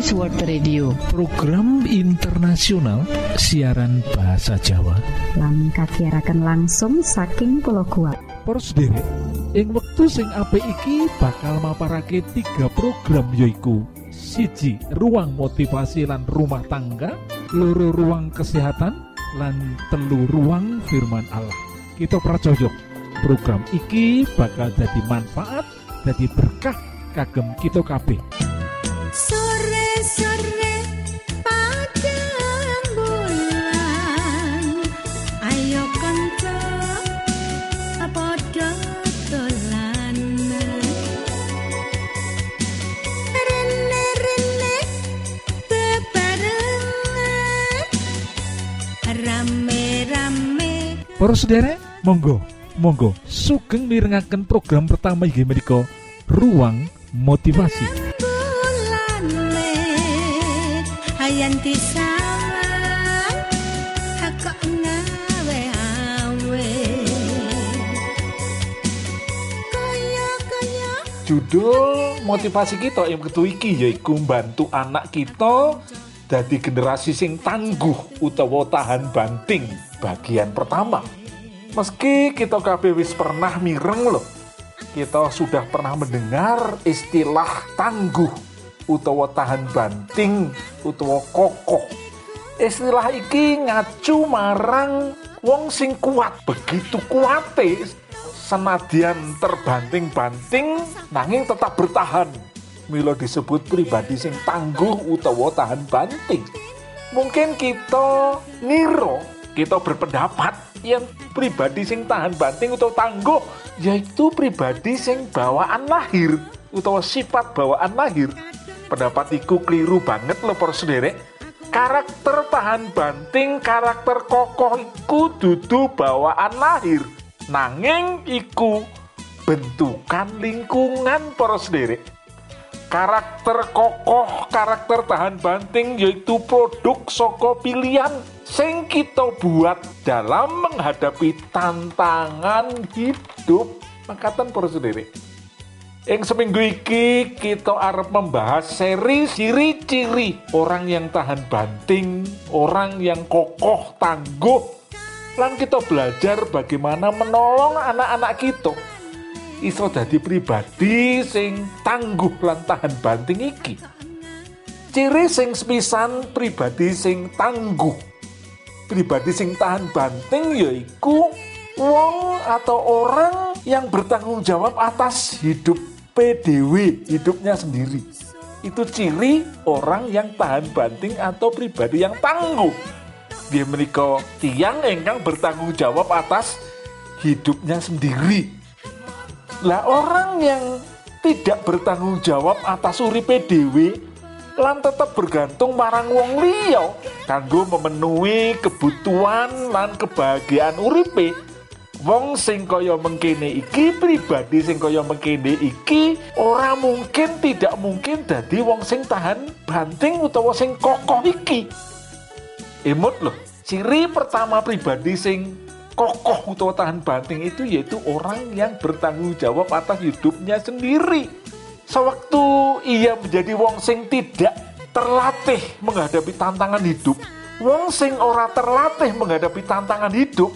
Adventist World Radio. Program internasional siaran bahasa Jawa. Lang kakiarakan langsung saking pulau kuat Poros derek ing wektu sing apik iki bakal maparake tiga program yoiku siji ruang motivasi lan rumah tangga loro ruang kesehatan lan telu ruang firman Allah. Kita pracojok program iki bakal jadi manfaat jadi berkah kagem kita kabeh Para sederek, monggo, monggo, sugeng mirengaken program pertama inggih menika Ruang Motivasi. Judul motivasi kita yang ketu iki yaiku bantu anak kita dadi generasi sing tangguh utawa tahan banting bagian pertama. Meski kita wis pernah mireng loh, kita sudah pernah mendengar istilah tangguh utawa tahan banting utawa kokoh. Istilah iki ngacu marang wong sing kuat, begitu kuate senadyan terbanting-banting nanging tetap bertahan. Milo disebut pribadi sing tangguh utawa tahan banting. Mungkin kita niro, kita berpendapat yang pribadi sing tahan banting utawa tangguh yaitu pribadi sing bawaan lahir utawa sifat bawaan lahir. Pendapat iku keliru banget para sederek. Karakter tahan banting, karakter kokoh iku dudu bawaan lahir. Nanging iku bentukan lingkungan para sederek. Karakter kokoh, karakter tahan banting yaitu produk soko pilihan sing kita buat dalam menghadapi tantangan hidup. Makatan para sederek. Yang seminggu iki kita arep membahas seri ciri-ciri orang yang tahan banting, orang yang kokoh, tangguh. Lan kita belajar bagaimana menolong anak-anak kita iso dadi pribadi sing tangguh lan tahan banting iki. Ciri sing sepisan pribadi sing tangguh. Pribadi sing tahan banting yaiku wong atau orang yang bertanggung jawab atas hidup PDW, hidupnya sendiri. Itu ciri orang yang tahan banting atau pribadi yang tangguh. Dia menikah tiang engkang bertanggung jawab atas hidupnya sendiri. Lah orang yang tidak bertanggung jawab atas uri PDW lan tetap bergantung marang wong liya kanggo memenuhi kebutuhan lan kebahagiaan uripe wong sing kaya mengkene iki pribadi sing kaya mengkene iki ora mungkin tidak mungkin dadi wong sing tahan banting utawa sing kokoh iki imut loh. Ciri pertama pribadi sing kokoh utawa tahan banting itu yaitu orang yang bertanggung jawab atas hidupnya sendiri. Sewaktu ia menjadi wong sing tidak terlatih menghadapi tantangan hidup wong sing ora terlatih menghadapi tantangan hidup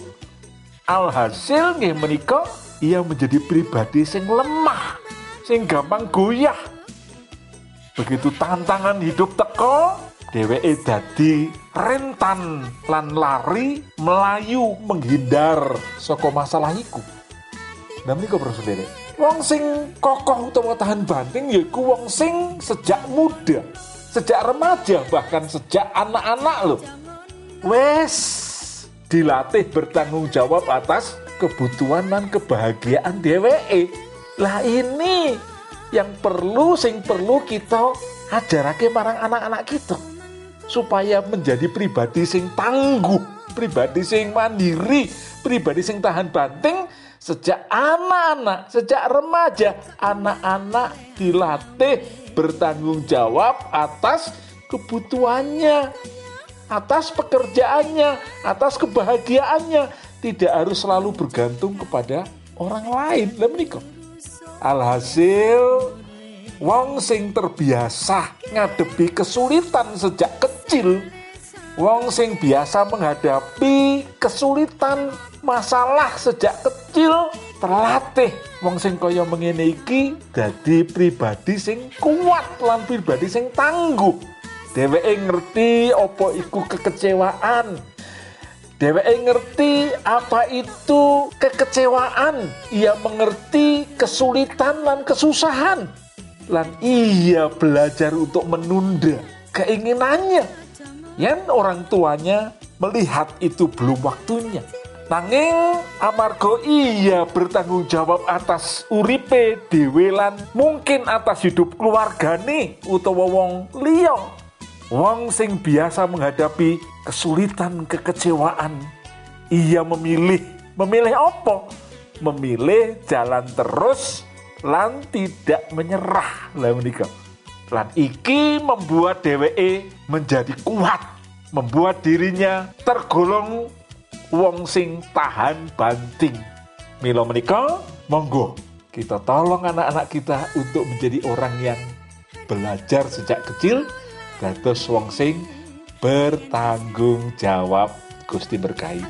alhasil nggih menika ia menjadi pribadi sing lemah sing gampang goyah. Begitu tantangan hidup teko dheweke dadi rentan lan lari melayu menghindar saka masalah iku. Dan menika para saudara wong sing kokoh utawa tahan banting yaiku wong sing sejak muda sejak remaja bahkan sejak anak-anak loh wes dilatih bertanggung jawab atas kebutuhan dan kebahagiaan DWE lah ini yang perlu sing perlu kita ajarake marang anak-anak kita supaya menjadi pribadi sing tangguh pribadi sing mandiri pribadi sing tahan banting sejak anak-anak sejak remaja anak-anak dilatih bertanggung jawab atas kebutuhannya atas pekerjaannya, atas kebahagiaannya, tidak harus selalu bergantung kepada orang lain. Lah. Alhasil wong sing terbiasa ngadepi kesulitan sejak kecil wong sing biasa menghadapi kesulitan masalah sejak kecil terlatih wong sing kaya mengene iki dadi pribadi sing kuat lan pribadi sing tangguh dheweke ngerti apa iku kekecewaan Dheweke ngerti apa itu kekecewaan. Ia mengerti kesulitan dan kesusahan. Dan ia belajar untuk menunda keinginannya. Yang orang tuanya melihat itu belum waktunya. Nanging amargo iya bertanggung jawab atas uripe dewelan mungkin atas hidup keluargane utawa wong liya Wong sing biasa menghadapi kesulitan, kekecewaan, ia memilih memilih apa? Memilih jalan terus lan tidak menyerah lah menika. Lan iki membuat DWE menjadi kuat, membuat dirinya tergolong wong sing tahan banting. Milo menika, monggo kita tolong anak-anak kita untuk menjadi orang yang belajar sejak kecil dados wong sing bertanggung jawab Gusti berkahi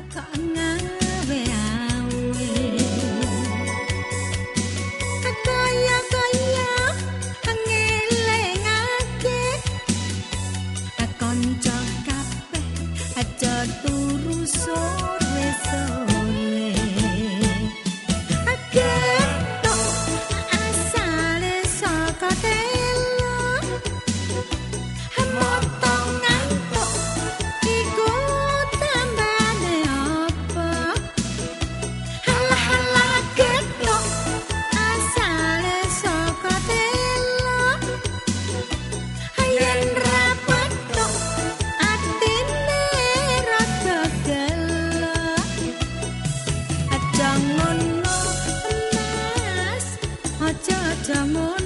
aja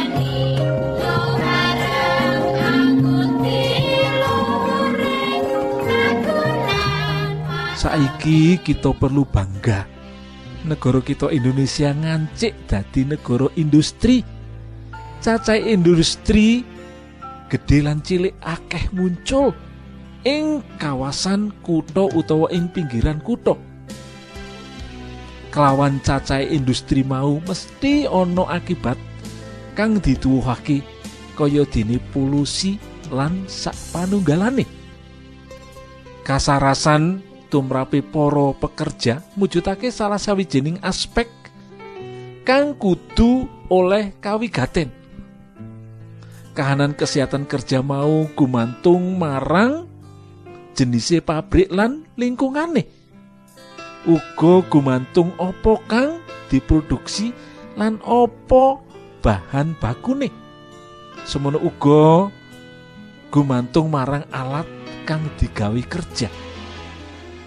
saiki kita perlu bangga. Negara kita Indonesia ngancik dadi negara industri. Cacai industri gede lan cilik akeh muncul ing kawasan kutha utawa ing pinggiran kutha. Kelawan cacai industri mau mesti ana akibat kang dituwuhake kaya dene polusi lan sak panunggalane kasarasan tumrape para pekerja mujudake salah sawijining aspek kang kudu oleh kawigaten. Kahanan kesehatan kerja mau gumantung marang jenise pabrik lan lingkungane uga gumantung opo kang diproduksi lan opo bahan bakune? Semono uga gumantung marang alat kang digawe kerja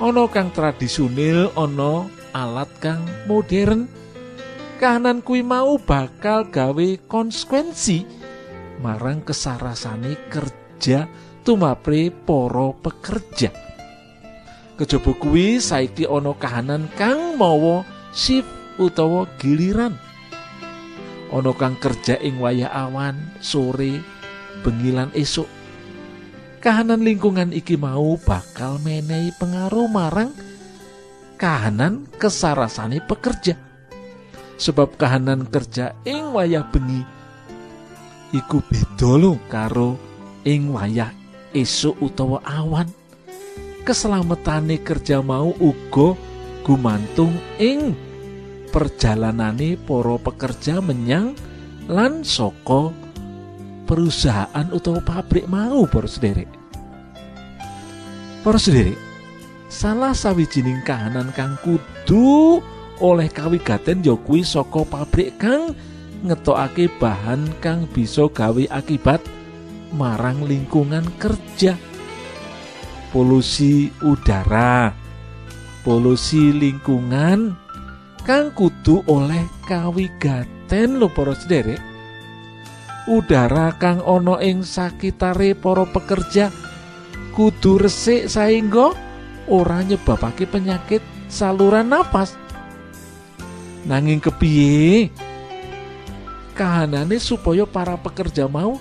ana kang tradisional ana alat kang modern. Kahanan kuwi mau bakal gawe konsekuensi marang kesarasane kerja tumapre para pekerja. Kejaba kuwi saiki ana kahanan kang mawa shift utawa giliran. Ana kang kerja ing wayah awan sore bengilan esuk kahanan lingkungan iki mau bakal menehi pengaruh marang kahanan kesarasane pekerja. Sebab kahanan kerja ing wayah bengi iku beda karo ing wayah esuk utawa awan. Keselamatane kerja mau uga gumantung ing perjalanane para pekerja menyang lan saka perusahaan utawa pabrik mau para sederek? Para sederek salah sawijining kahanan kang kudu oleh kawigaten ya kuwi saka pabrik kang ngetokake bahan kang bisa gawe akibat marang lingkungan kerja. Polusi udara polusi lingkungan kang kudu oleh kawigaten lho para sederek udara kang ana ing sakitare para pekerja kudu resik saengga ora nyebabake penyakit saluran napas. Nanging kepiye? Kahanane supaya para pekerja mau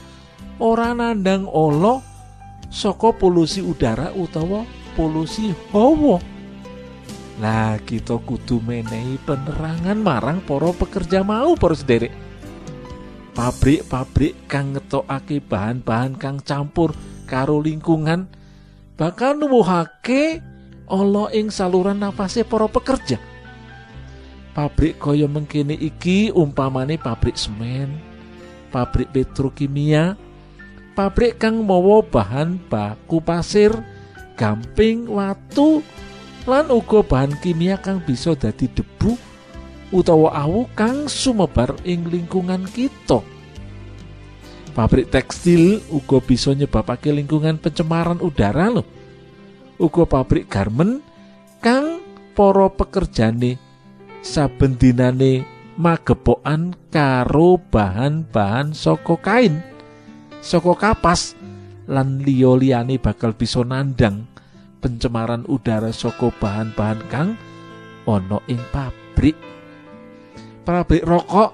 ora nandang olo saka polusi udara utawa polusi hawa. Lah kita kudu menehi penerangan marang para pekerja mau para sederek pabrik-pabrik kang ngetokake bahan-bahan kang campur karo lingkungan bakal nuwuhake ala ing saluran nafase para pekerja. Pabrik kaya mengkene iki umpamane pabrik semen, pabrik petrokimia, pabrik kang mawa bahan baku pasir, gamping, watu, lan uga bahan kimia kang bisa dadi debu utawa awu kang sumebar ing lingkungan kita. Pabrik tekstil uga bisa nyebabake lingkungan pencemaran udara loh. Uga pabrik garmen kang para pekerjane saben dinane magepokan karo bahan-bahan saka kain, saka kapas lan liya-liyane bakal bisa nandang pencemaran udara saka bahan-bahan kang ana ing pabrik. Pabrik rokok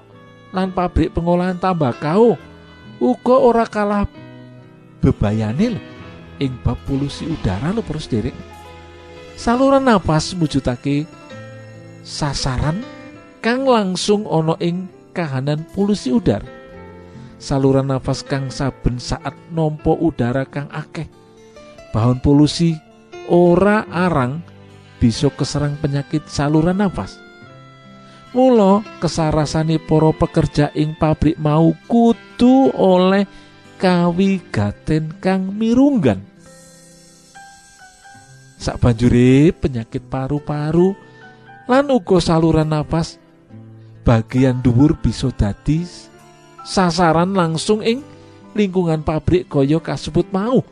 lan pabrik pengolahan tembakau uga ora kalah bebayane ing bab polusi udara lho para sederek. Saluran napas mujudake sasaran kang langsung ana ing kahanan polusi udara. Saluran nafas kang saben saat nampa udara kang akeh. Bahan polusi ora arang bisa keserang penyakit saluran nafas. Mula kesarasane para pekerja ing pabrik mau kudu oleh kawigaten kang mirunggan. Sakbanjure penyakit paru-paru lan uga saluran nafas bagian dhuwur bisa dadi sasaran langsung ing lingkungan pabrik kaya kasebut mau.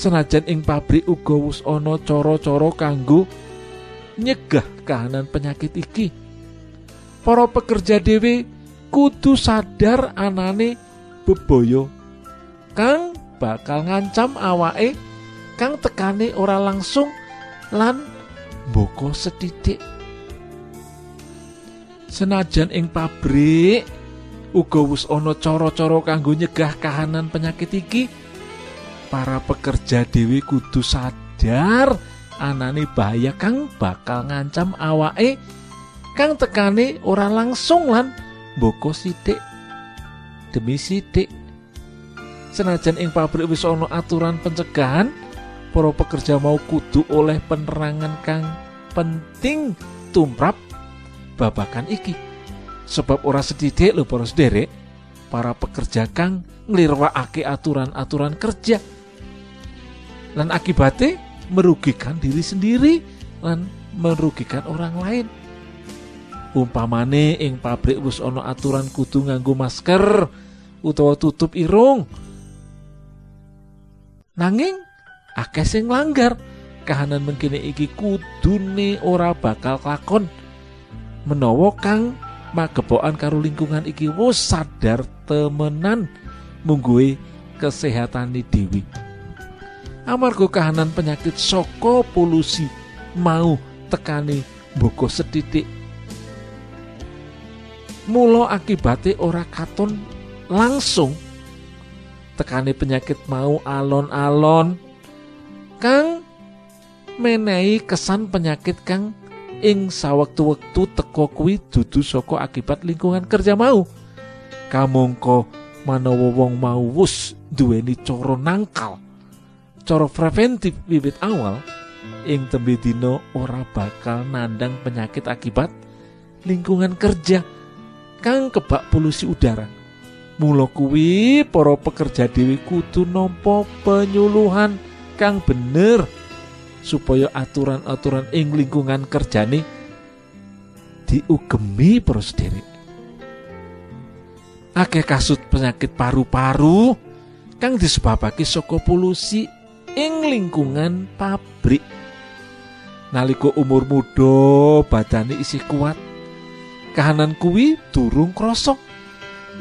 Senajan ing pabrik uga wis ana cara-cara kanggo nyegah kahanan penyakit iki. Para pekerja dhewe kudu sadar anane bebaya kang bakal ngancam awake kang tekane ora langsung lan mboko setitik. Senajan ing pabrik uga wis ana cara-cara kanggo nyegah kahanan penyakit iki, para pekerja dhewe kudu sadar anane bahaya kang bakal ngancam awake kang tekane ora langsung lan mboko sithik demi sithik. Senajan ing pabrik wis ana aturan pencegahan, para pekerja mau kudu oleh penerangan kang penting tumrap babakan iki. Sebab ora sedidik lho para sederek, para pekerja kang nglirwakake aturan-aturan kerja. Lan akibatnya merugikan diri sendiri lan merugikan orang lain. Umpamane ing pabrik wis ana aturan kudu nganggo masker utawa tutup irung. Nanging akeh sing langgar kahanan mengkini iki kudune ora bakal klakon menawa kang magebokan karo lingkungan iki wis sadar temenan mungguhe kesehatan dewi amarga kahanan penyakit saka polusi mau tekani mboko setitik mula akibate ora katon langsung. Tekani penyakit mau alon-alon. Kang menehi kesan penyakit kang ing sawektu-wektu teko kuwi dudu saka akibat lingkungan kerja mau. Kamangka manawa wong mau wus duweni cara nangkal cara preventif wiwit awal ing tembe dina ora bakal nandang penyakit akibat lingkungan kerja kang kebak polusi udara. Mula kuwi para pekerja dhewe kudu nampa penyuluhan kang bener supaya aturan-aturan ing lingkungan kerjane diugemi para sederek akeh kasut penyakit paru-paru kang disebabake saka polusi ing lingkungan pabrik. Nalika umur muda badane isih kuat kahanan kuwi durung krasa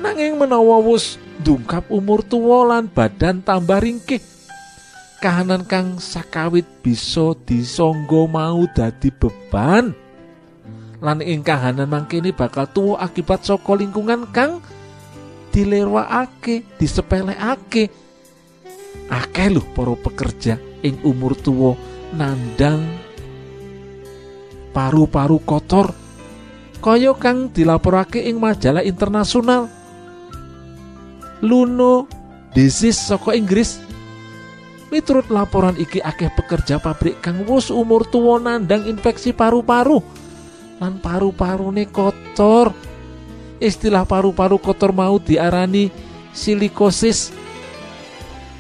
nanging menawa wis ndungkap umur tuwa lan badan tambah ringkih kahanan kang sakawit bisa disangga mau dadi beban. Lan ing kahanan mangkene bakal tuwa akibat saka lingkungan kang dilerwakake disepelekake. Akeh lho para pekerja ing umur tuwa nandang paru-paru kotor kaya kang dilaporake ing majalah internasional Luno disease saka Inggris Miturut laporan iki akeh pekerja pabrik kang wus umur tuwa nandang infeksi paru-paru lan paru-parune kotor. Istilah paru-paru kotor mau diarani silikosis.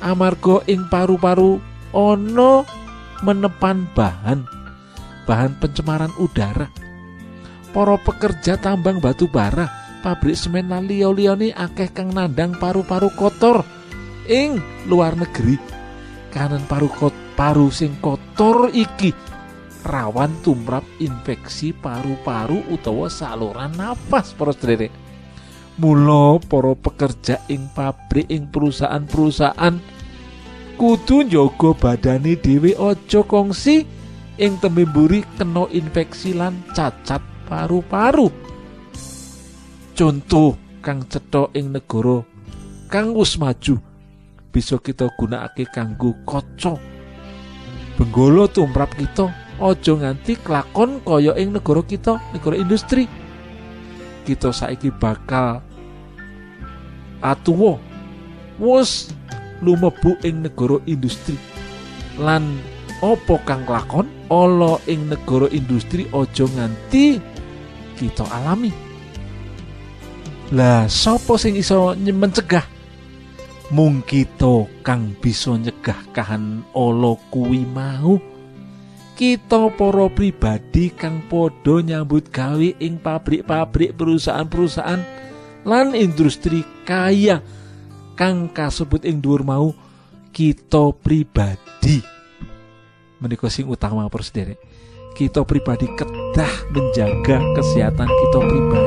Amarga ing paru-paru ono menepan bahan bahan pencemaran udara. Para pekerja tambang batu bara, pabrik semen lan liya-liyane akeh kang nandang paru-paru kotor ing luar negeri. kanan paru kot paru sing kotor iki rawan tumrap infeksi paru-paru utawa saluran nafas para sederek mula para pekerja ing pabrik ing perusahaan-perusahaan kudu njaga badane dhewe aja kongsi ing tembe mburi kena infeksi lan cacat paru-paru. Contoh kang cetha ing negara kang wis maju bisa kita gunakake kanggo kaca. Benggolo tumrap kita aja nganti kelakon kaya ing negara kita negara industri. Kita saiki bakal atuwa wus lumebu ing negara industri. Lan opo kang lakon ala ing negara industri aja nganti kita alami. Lah sapa sing iso mencegah? Mung kita kang bisa nyegah kahan ala kuwi mau. Kita para pribadi kang padha nyambut gawe ing pabrik-pabrik perusahaan-perusahaan lan industri kaya kang kasebut ing dhuwur mau kita pribadi. Menika sing utama persederek kita pribadi kedah menjaga kesehatan kita pribadi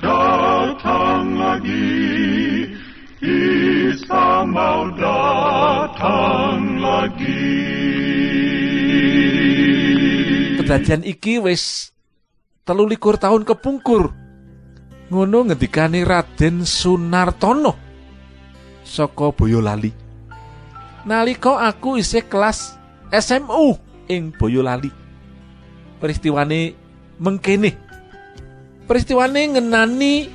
datang lagi, Isa mau datang lagi. Kedadian iki wis telu likur tahun kepungkur. Ngono ngendikane Raden Sunartono saka Boyolali. Nalika aku isih kelas SMU ing Boyolali. Peristiwane mengkene. Peristiwane ngenani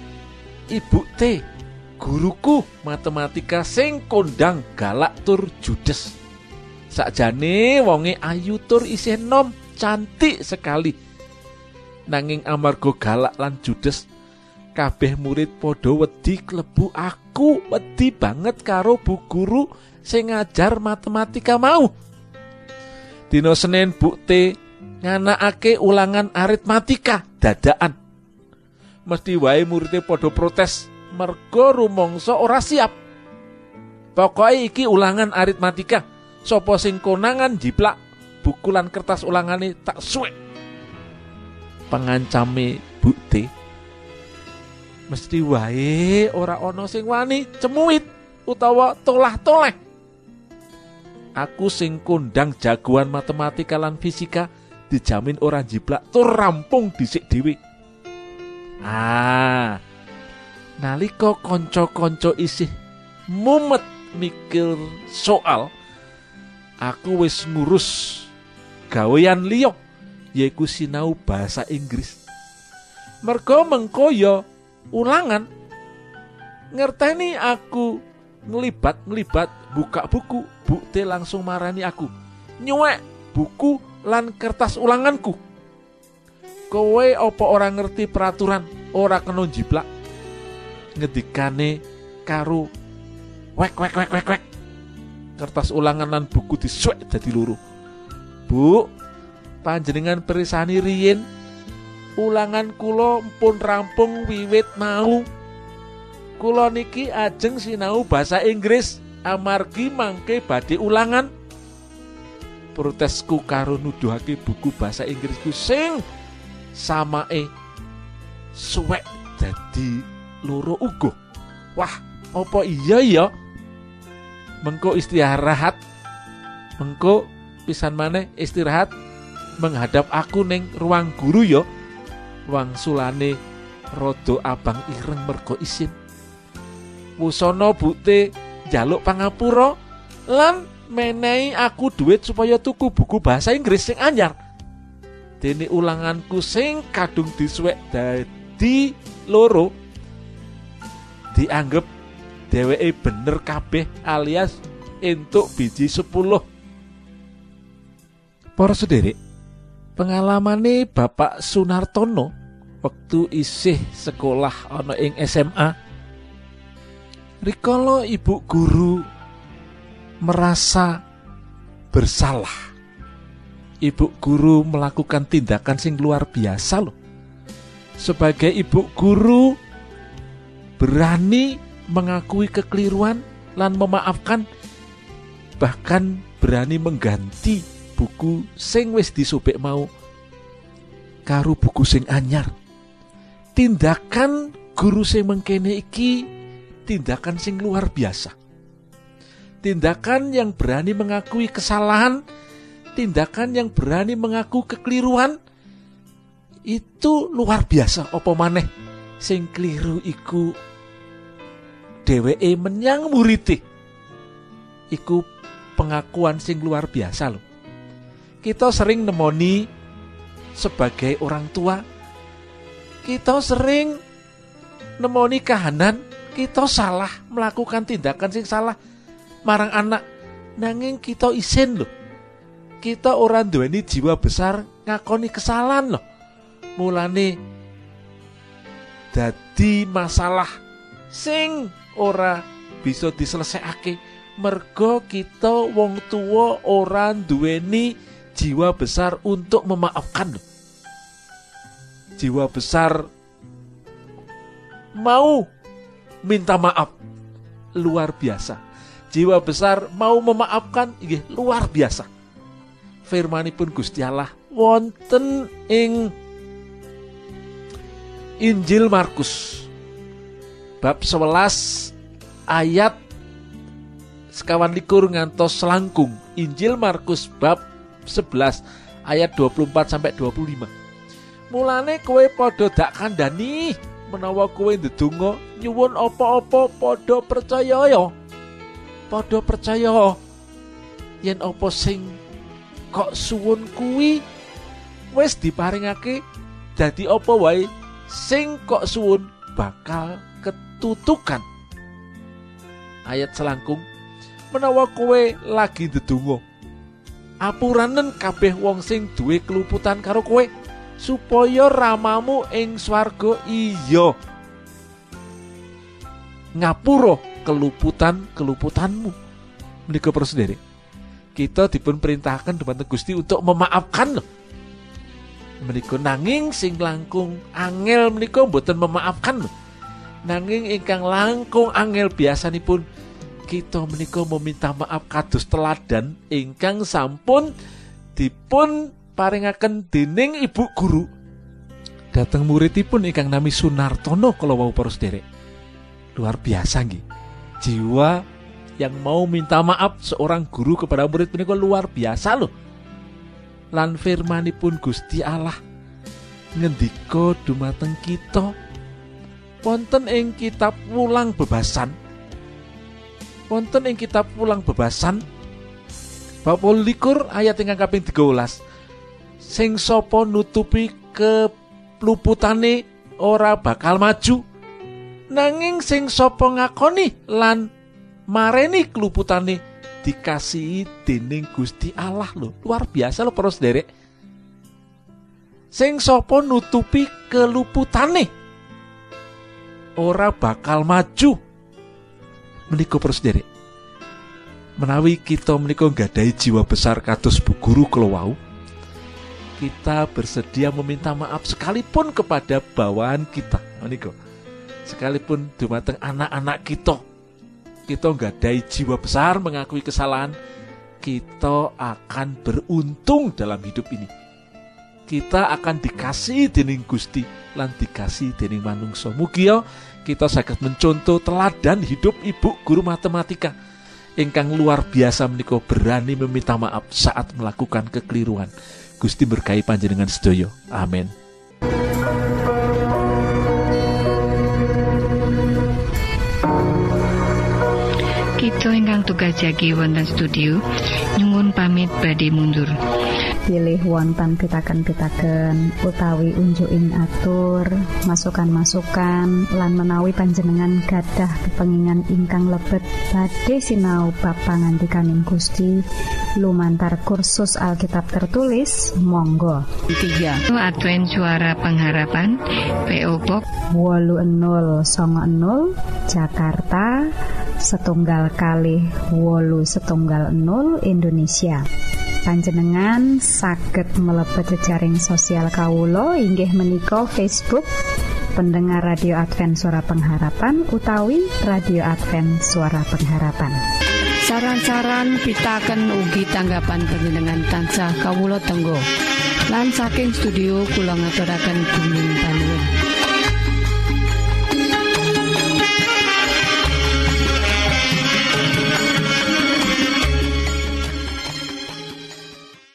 Ibu T, guruku matematika sing kondang galak tur judes. Sakjane wonge ayu tur isih nom cantik sekali. Nanging amarga galak lan judes, kabeh murid padha wedi klebu aku wedi banget karo bu guru sing ngajar matematika mau. Dino Senin bukti nganakake ulangan aritmatika dadaan. Mesti wae muridé padha protes mergo rumangsa ora siap. Pokoke iki ulangan aritmatika. Sopo sing konangan jiplak buku lan kertas ulangane tak suwe. Pengancame bukti mesti wae ora ana sing wani cemuit utawa tolah-toleh. Aku sing kondang jagoan matematika lan fisika dijamin ora jiplak tur rampung dhisik dhewe. Ah. Nalika kanca-kanca isih mumet mikir soal, aku wis ngurus gawean liya yaiku sinau bahasa Inggris. Mergo mengko ya ulangan ngerteni aku ngelibat-ngelibat buka buku bukti langsung marani aku nyuwek buku lan kertas ulanganku kowe opo orang ngerti peraturan ora kena jiplak. Ngedikane karo wek wek wek wek wek. Kertas ulangan lan buku disuwek dadi loro Bu panjenengan perisani riyin ulangan kula pun rampung wiwit mau. Kula niki ajeng sinau bahasa Inggris amargi mangke badhe ulangan. Protesku karo nuduhake buku bahasa Inggrisku sing samae suwek dadi loro uga wah apa iya ya? Mengko istirahat. Mengko pisan maneh istirahat. Menghadap aku ning ruang guru ya. Wangsulane rada abang ireng mergo isin. Wusana bukti jaluk pangapura lan menehi aku duit supaya tuku buku bahasa Inggris sing anyar dene ulanganku sing kadung disuwek dadi loro dianggep dheweke bener kabeh alias entuk biji 10 para sederek pengalamane Bapak Sunartono waktu isih sekolah ana ing SMA rikala ibu guru merasa bersalah ibu guru melakukan tindakan sing luar biasa loh. Sebagai ibu guru berani mengakui kekeliruan lan memaafkan bahkan berani mengganti buku sing wis disobek mau karo buku sing anyar. Tindakan guru sing mengkene iki tindakan sing luar biasa. Tindakan yang berani mengakui kesalahan tindakan yang berani mengaku kekeliruan itu luar biasa. Apa maneh? Sing keliru iku dheweke menyang murite. Iku pengakuan sing luar biasa loh kita sering nemoni sebagai orang tua kita sering nemoni kahanan kita salah melakukan tindakan sing salah marang anak. Nanging kita isin loh kita orang duweni jiwa besar ngakoni kesalahan loh. Mulane dadi masalah sing ora bisa diselesaikan mergo kita wong tua orang duweni jiwa besar untuk memaafkan loh. jiwa besar mau minta maaf. Luar biasa. Jiwa besar mau memaafkan luar biasa firmanipun Gusti Allah wonten ing Injil Markus bab 11 ayat sekawan likur ngantos selangkung Injil Markus bab 11 ayat 24 sampai 25 mulane kowe podo dak kandani menawa kowe ndedonga nyuwun apa-apa podo percaya ya. Podo percaya yen apa sing kok suwun kuwi wis diparingake dadi apa wae? Sing kok suwun bakal ketutukan. Ayat selangkung. Menawa kowe lagi ndedonga apuranen kabeh wong sing duwe keluputan karo kowe supaya ramamu ing swarga iya. Ngapura keluputan-keluputanmu? Menika para sendiri kita dipun perintahkan dumateng Gusti untuk memaafkan. Loh menika nanging sing langkung angel menika mboten memaafkan. Nanging ingkang langkung angel biasanipun kita menika meminta maaf kados teladan ingkang sampun dipun paringaken dening ibu guru. Dateng muridipun ingkang nami Sunartono kalau wau para sederek luar biasa nggih. Jiwa yang mau minta maaf seorang guru kepada murid menika luar biasa loh. Lan firmanipun Gusti Allah ngendika dumateng kita. Wonten ing kitab Wulang Bebasan. Wonten ing kitab Wulang Bebasan bab likur ayat ingkang kaping 13 sing sapa nutupi keluputane ora bakal maju. Nanging sing sapa ngakoni lan mareni keluputane dikasihi dening Gusti Allah loh luar biasa loh para sederek. Sing sapa nutupi keluputane? Ora bakal maju. Menika para sederek menawi kita menika nggadahi jiwa besar kados bu guru kelowau kita bersedia meminta maaf sekalipun kepada bawahan kita. Menika sekalipun dumateng anak-anak kita kita nggadahi jiwa besar mengakui kesalahan kita akan beruntung dalam hidup ini. Kita akan dikasih dening Gusti lan dikasih dening manungsa. Mugi ya kita sakit mencontoh teladan hidup ibu guru matematika. Ingkang luar biasa menika berani meminta maaf saat melakukan kekeliruan. Gusti berkahi panjenengan sedoyo amin Ingkang tugas jagi wonten studio nyungun pamit badhe mundur. pilih wonten pitaken-pitaken utawi unjuking atur masukan-masukan lan menawi panjenengan gadah kepengingan ingkang lebet badhe sinau bab pangantikaning Gusti. Lumantar kursus Alkitab tertulis Monggo. 3 Advent suara pengharapan PO Box 80 Jakarta setunggal kali wolu setunggal 0 Indonesia. Panjenengan saged mlebet jejaring sosial Kawulo inggih menika Facebook pendengar radio Advent suara pengharapan utawi radio Advent suara pengharapan. Saran-saran pitaken ugi tanggapan panjenengan tansah kawula tenggo. Lan saking studio kula ngaturaken bumi panuwun